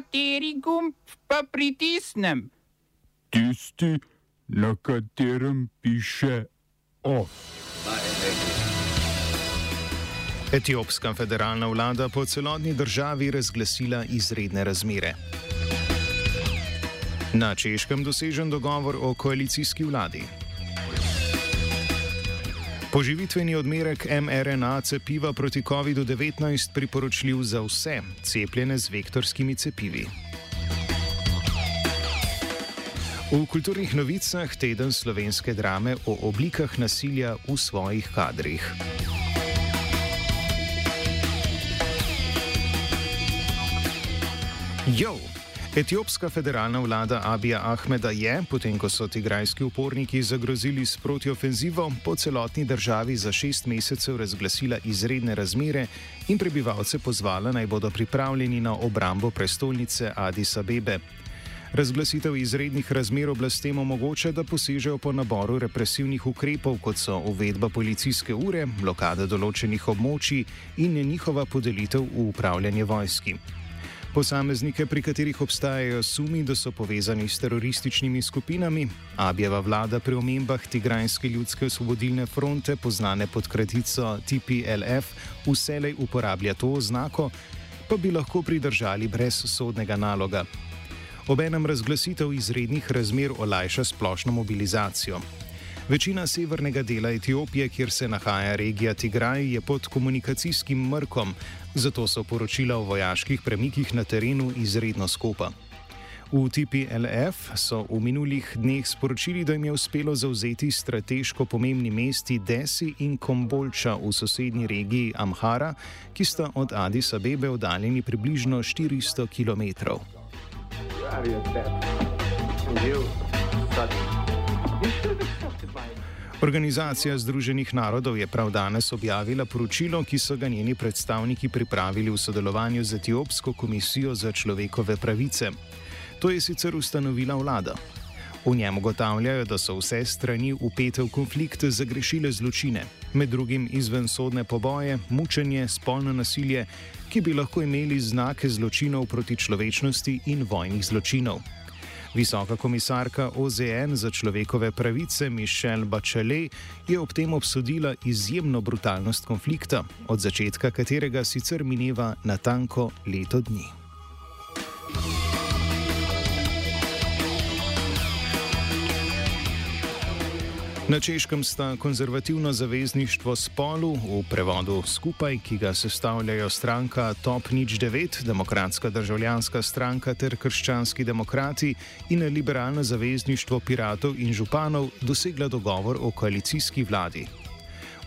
Kateri gumb pa pritisnem? Tisti, na katerem piše OF. Etiopska federalna vlada po celotni državi razglasila izredne razmere. Na češkem dosežen dogovor o koalicijski vladi. Poživitveni odmerek mRNA cepiva proti COVID-19 priporočljiv za vse cepljene z vektorskimi cepivi. V kulturnih novicah teden slovenske drame o oblikah nasilja v svojih kadrih. Jo! Etiopska federalna vlada Abija Ahmeda je, potem ko so tigrajski uporniki zagrozili s protiofenzivo, po celotni državi za šest mesecev razglasila izredne razmere in prebivalce pozvala naj bodo pripravljeni na obrambo prestolnice Addis Abebe. Razglasitev izrednih razmer oblastem omogoča, da posežejo po naboru represivnih ukrepov, kot so uvedba policijske ure, blokada določenih območij in njihova podelitev v upravljanje vojski. Posameznike, pri katerih obstajajo sumi, da so povezani s terorističnimi skupinami, Abjeva vlada pri omembah Tigrajske ljudske osvobodilne fronte, poznane pod kratico TPLF, vselej uporablja to oznako, pa bi lahko pridržali brez sodnega naloga. Obenem razglasitev izrednih razmer olajša splošno mobilizacijo. Večina severnega dela Etiopije, kjer se nahaja regija Tigraj, je pod komunikacijskim mrkom, zato so poročila o vojaških premikih na terenu izredno skopa. V TPLF so v minulih dneh sporočili, da jim je uspelo zauzeti strateško pomembni mesti Desi in Kombolča v sosednji regiji Amhara, ki sta od Addis Abebe oddaljeni približno 400 km. Organizacija Združenih narodov je prav danes objavila poročilo, ki so ga njeni predstavniki pripravili v sodelovanju z Etiopsko komisijo za človekove pravice. To je sicer ustanovila vlada. V njem ugotavljajo, da so vse strani upete v konflikt zagrešile zločine, med drugim izvensodne poboje, mučenje, spolno nasilje, ki bi lahko imeli znake zločinov proti človečnosti in vojnih zločinov. Visoka komisarka OZN za človekove pravice Mišel Bachelet je ob tem obsodila izjemno brutalnost konflikta, od začetka katerega sicer mineva natanko leto dni. Na češkem sta konzervativno zavezništvo spolu v prevodu skupaj, ki ga sestavljajo stranka Top Nič 9, demokratska državljanska stranka ter krščanski demokrati in liberalno zavezništvo piratov in županov, dosegla dogovor o koalicijski vladi.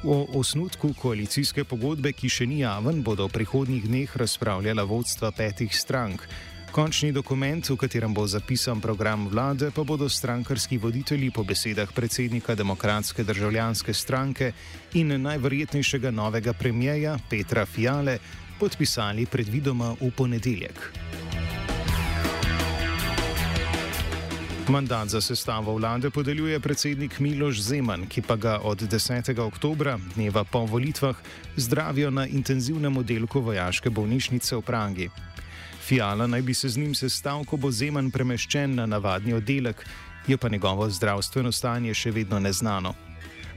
O osnutku koalicijske pogodbe, ki še ni javen, bodo v prihodnjih dneh razpravljala vodstva petih strank. Končni dokument, v katerem bo zapisan program vlade, pa bodo strankarski voditelji po besedah predsednika Demokratske državljanske stranke in najverjetnejšega novega premijeja Petra Fiale podpisali predvidoma v ponedeljek. Mandat za sestavo vlade podeljuje predsednik Miloš Zeman, ki pa ga od 10. oktobra, dneva po volitvah, zdravijo na intenzivnem oddelku vojaške bolnišnice v Pragi. Fiala naj bi se z njim sestal, ko bo Zeman premeščen na navadni oddelek, je pa njegovo zdravstveno stanje še vedno neznano.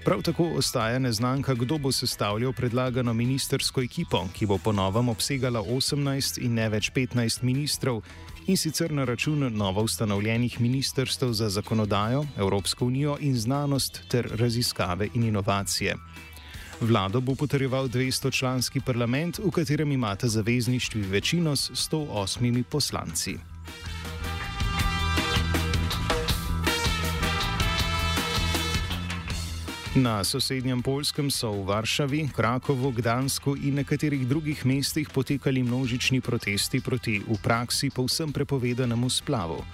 Prav tako ostaja neznanka, kdo bo sestavljal predlagano ministersko ekipo, ki bo ponovem obsegala 18 in ne več 15 ministrov in sicer na račun novo ustanovljenih ministrstv za zakonodajo, Evropsko unijo in znanost ter raziskave in inovacije. Vlado bo potrjeval 200-članski parlament, v katerem imata zavezništvi večino s 108 poslanci. Na sosednjem Poljskem so v Varšavi, Krakovu, Gdansku in nekaterih drugih mestih potekali množični protesti proti v praksi povsem prepovedanemu splavu.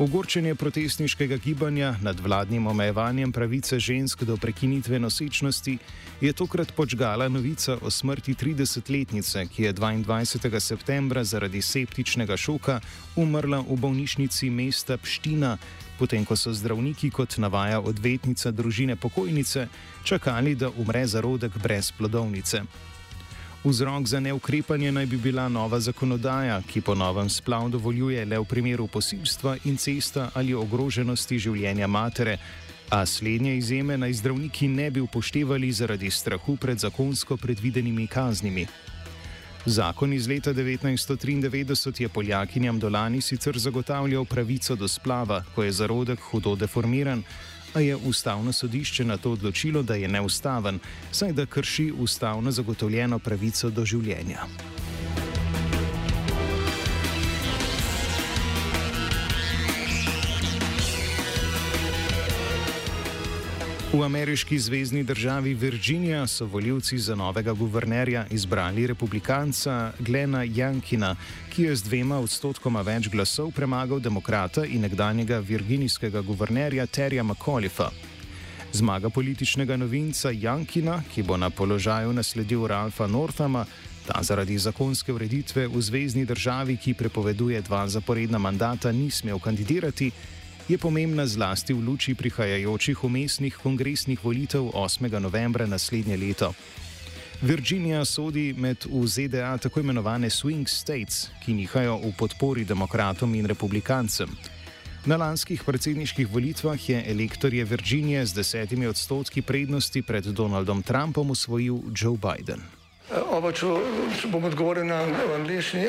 Ogorčenje protestniškega gibanja nad vladnim omejevanjem pravice žensk do prekinitve nosečnosti je tokrat počgala novica o smrti 30-letnice, ki je 22. septembra zaradi septičnega šoka umrla v bolnišnici mesta Pština, potem ko so zdravniki, kot navaja odvetnica družine pokojnice, čakali, da umre zarodek brez plodovnice. Vzrok za neukrepanje naj bi bila nova zakonodaja, ki po novem splav dovoljuje le v primeru posilstva, incesta ali ogroženosti življenja matere, a slednje izjeme naj zdravniki ne bi upoštevali zaradi strahu pred zakonsko predvidenimi kaznimi. Zakon iz leta 1993 je Poljakinjam dolani sicer zagotavljal pravico do splava, ko je zarodek hudo deformiran, a je ustavno sodišče na to odločilo, da je neustaven, saj da krši ustavno zagotovljeno pravico do življenja. V ameriški zvezdni državi Virginija so voljivci za novega guvernerja izbrali republikanca Glena Jankina, ki je z dvema odstotkoma več glasov premagal demokrata in nekdanjega virginijskega guvernerja Terja McAuliffa. Zmaga političnega novinca Jankina, ki bo na položaju nasledil Ralfa Northama, ta zaradi zakonske ureditve v zvezdni državi, ki prepoveduje dva zaporedna mandata, ni smel kandidirati je pomembna zlasti v luči prihajajočih umestnih kongresnih volitev 8. novembra naslednje leto. Virginija sodi med v ZDA tako imenovane swing states, ki nihajo v podpori demokratom in republikancem. Na lanskih predsedniških volitvah je elektorje Virginije z desetimi odstotki prednosti pred Donaldom Trumpom usvojil Joe Biden. Oba, če, če bom odgovoril na angliški.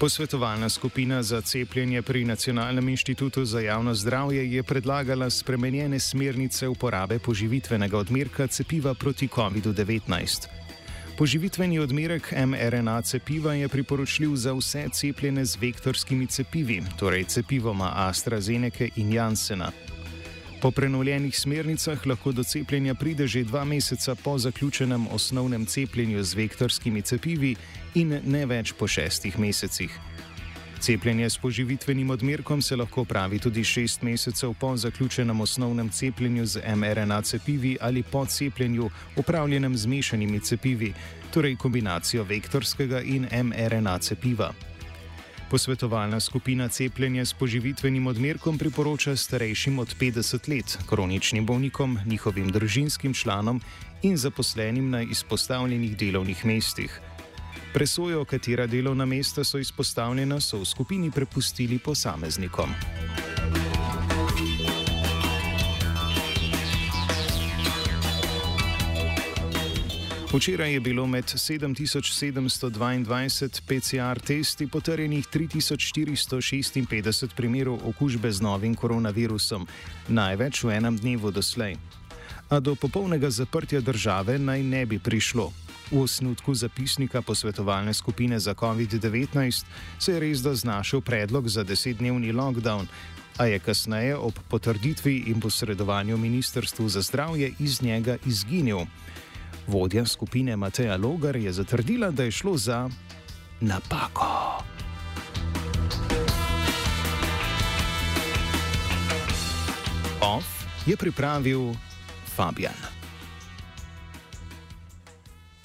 Posvetovalna skupina za cepljenje pri Nacionalnem inštitutu za javno zdravje je predlagala spremenjene smernice uporabe poživitvenega odmerka cepiva proti COVID-19. Poživitveni odmerek mRNA cepiva je priporočljiv za vse cepljene z vektorskimi cepivi, torej cepivoma AstraZeneca in Janssena. Po prenovljenih smernicah lahko do cepljenja pride že dva meseca po zaključenem osnovnem cepljenju z vektorskimi cepivi in ne več po šestih mesecih. Cepljenje s poživitvenim odmerkom se lahko pravi tudi šest mesecev po zaključenem osnovnem cepljenju z mRNA cepivi ali po cepljenju upravljenem z mešanimi cepivi, torej kombinacijo vektorskega in mRNA cepiva. Posvetovalna skupina cepljenja s poživitvenim odmerkom priporoča starejšim od 50 let, kroničnim bolnikom, njihovim družinskim članom in zaposlenim na izpostavljenih delovnih mestih. Presojo, katera delovna mesta so izpostavljena, so v skupini prepustili posameznikom. Včeraj je bilo med 7722 PCR testi potrjenih 3456 primerov okužbe z novim koronavirusom, največ v enem dnevu doslej. A do popolnega zaprtja države naj ne bi prišlo. V osnutku zapisnika posvetovalne skupine za COVID-19 se je res da znašel predlog za desetdnevni lockdown, a je kasneje ob potrditvi in posredovanju Ministrstvu za zdravje iz njega izginil. Vodja skupine Mateja Logar je zatrdila, da je šlo za napako. Off je pripravil Fabian.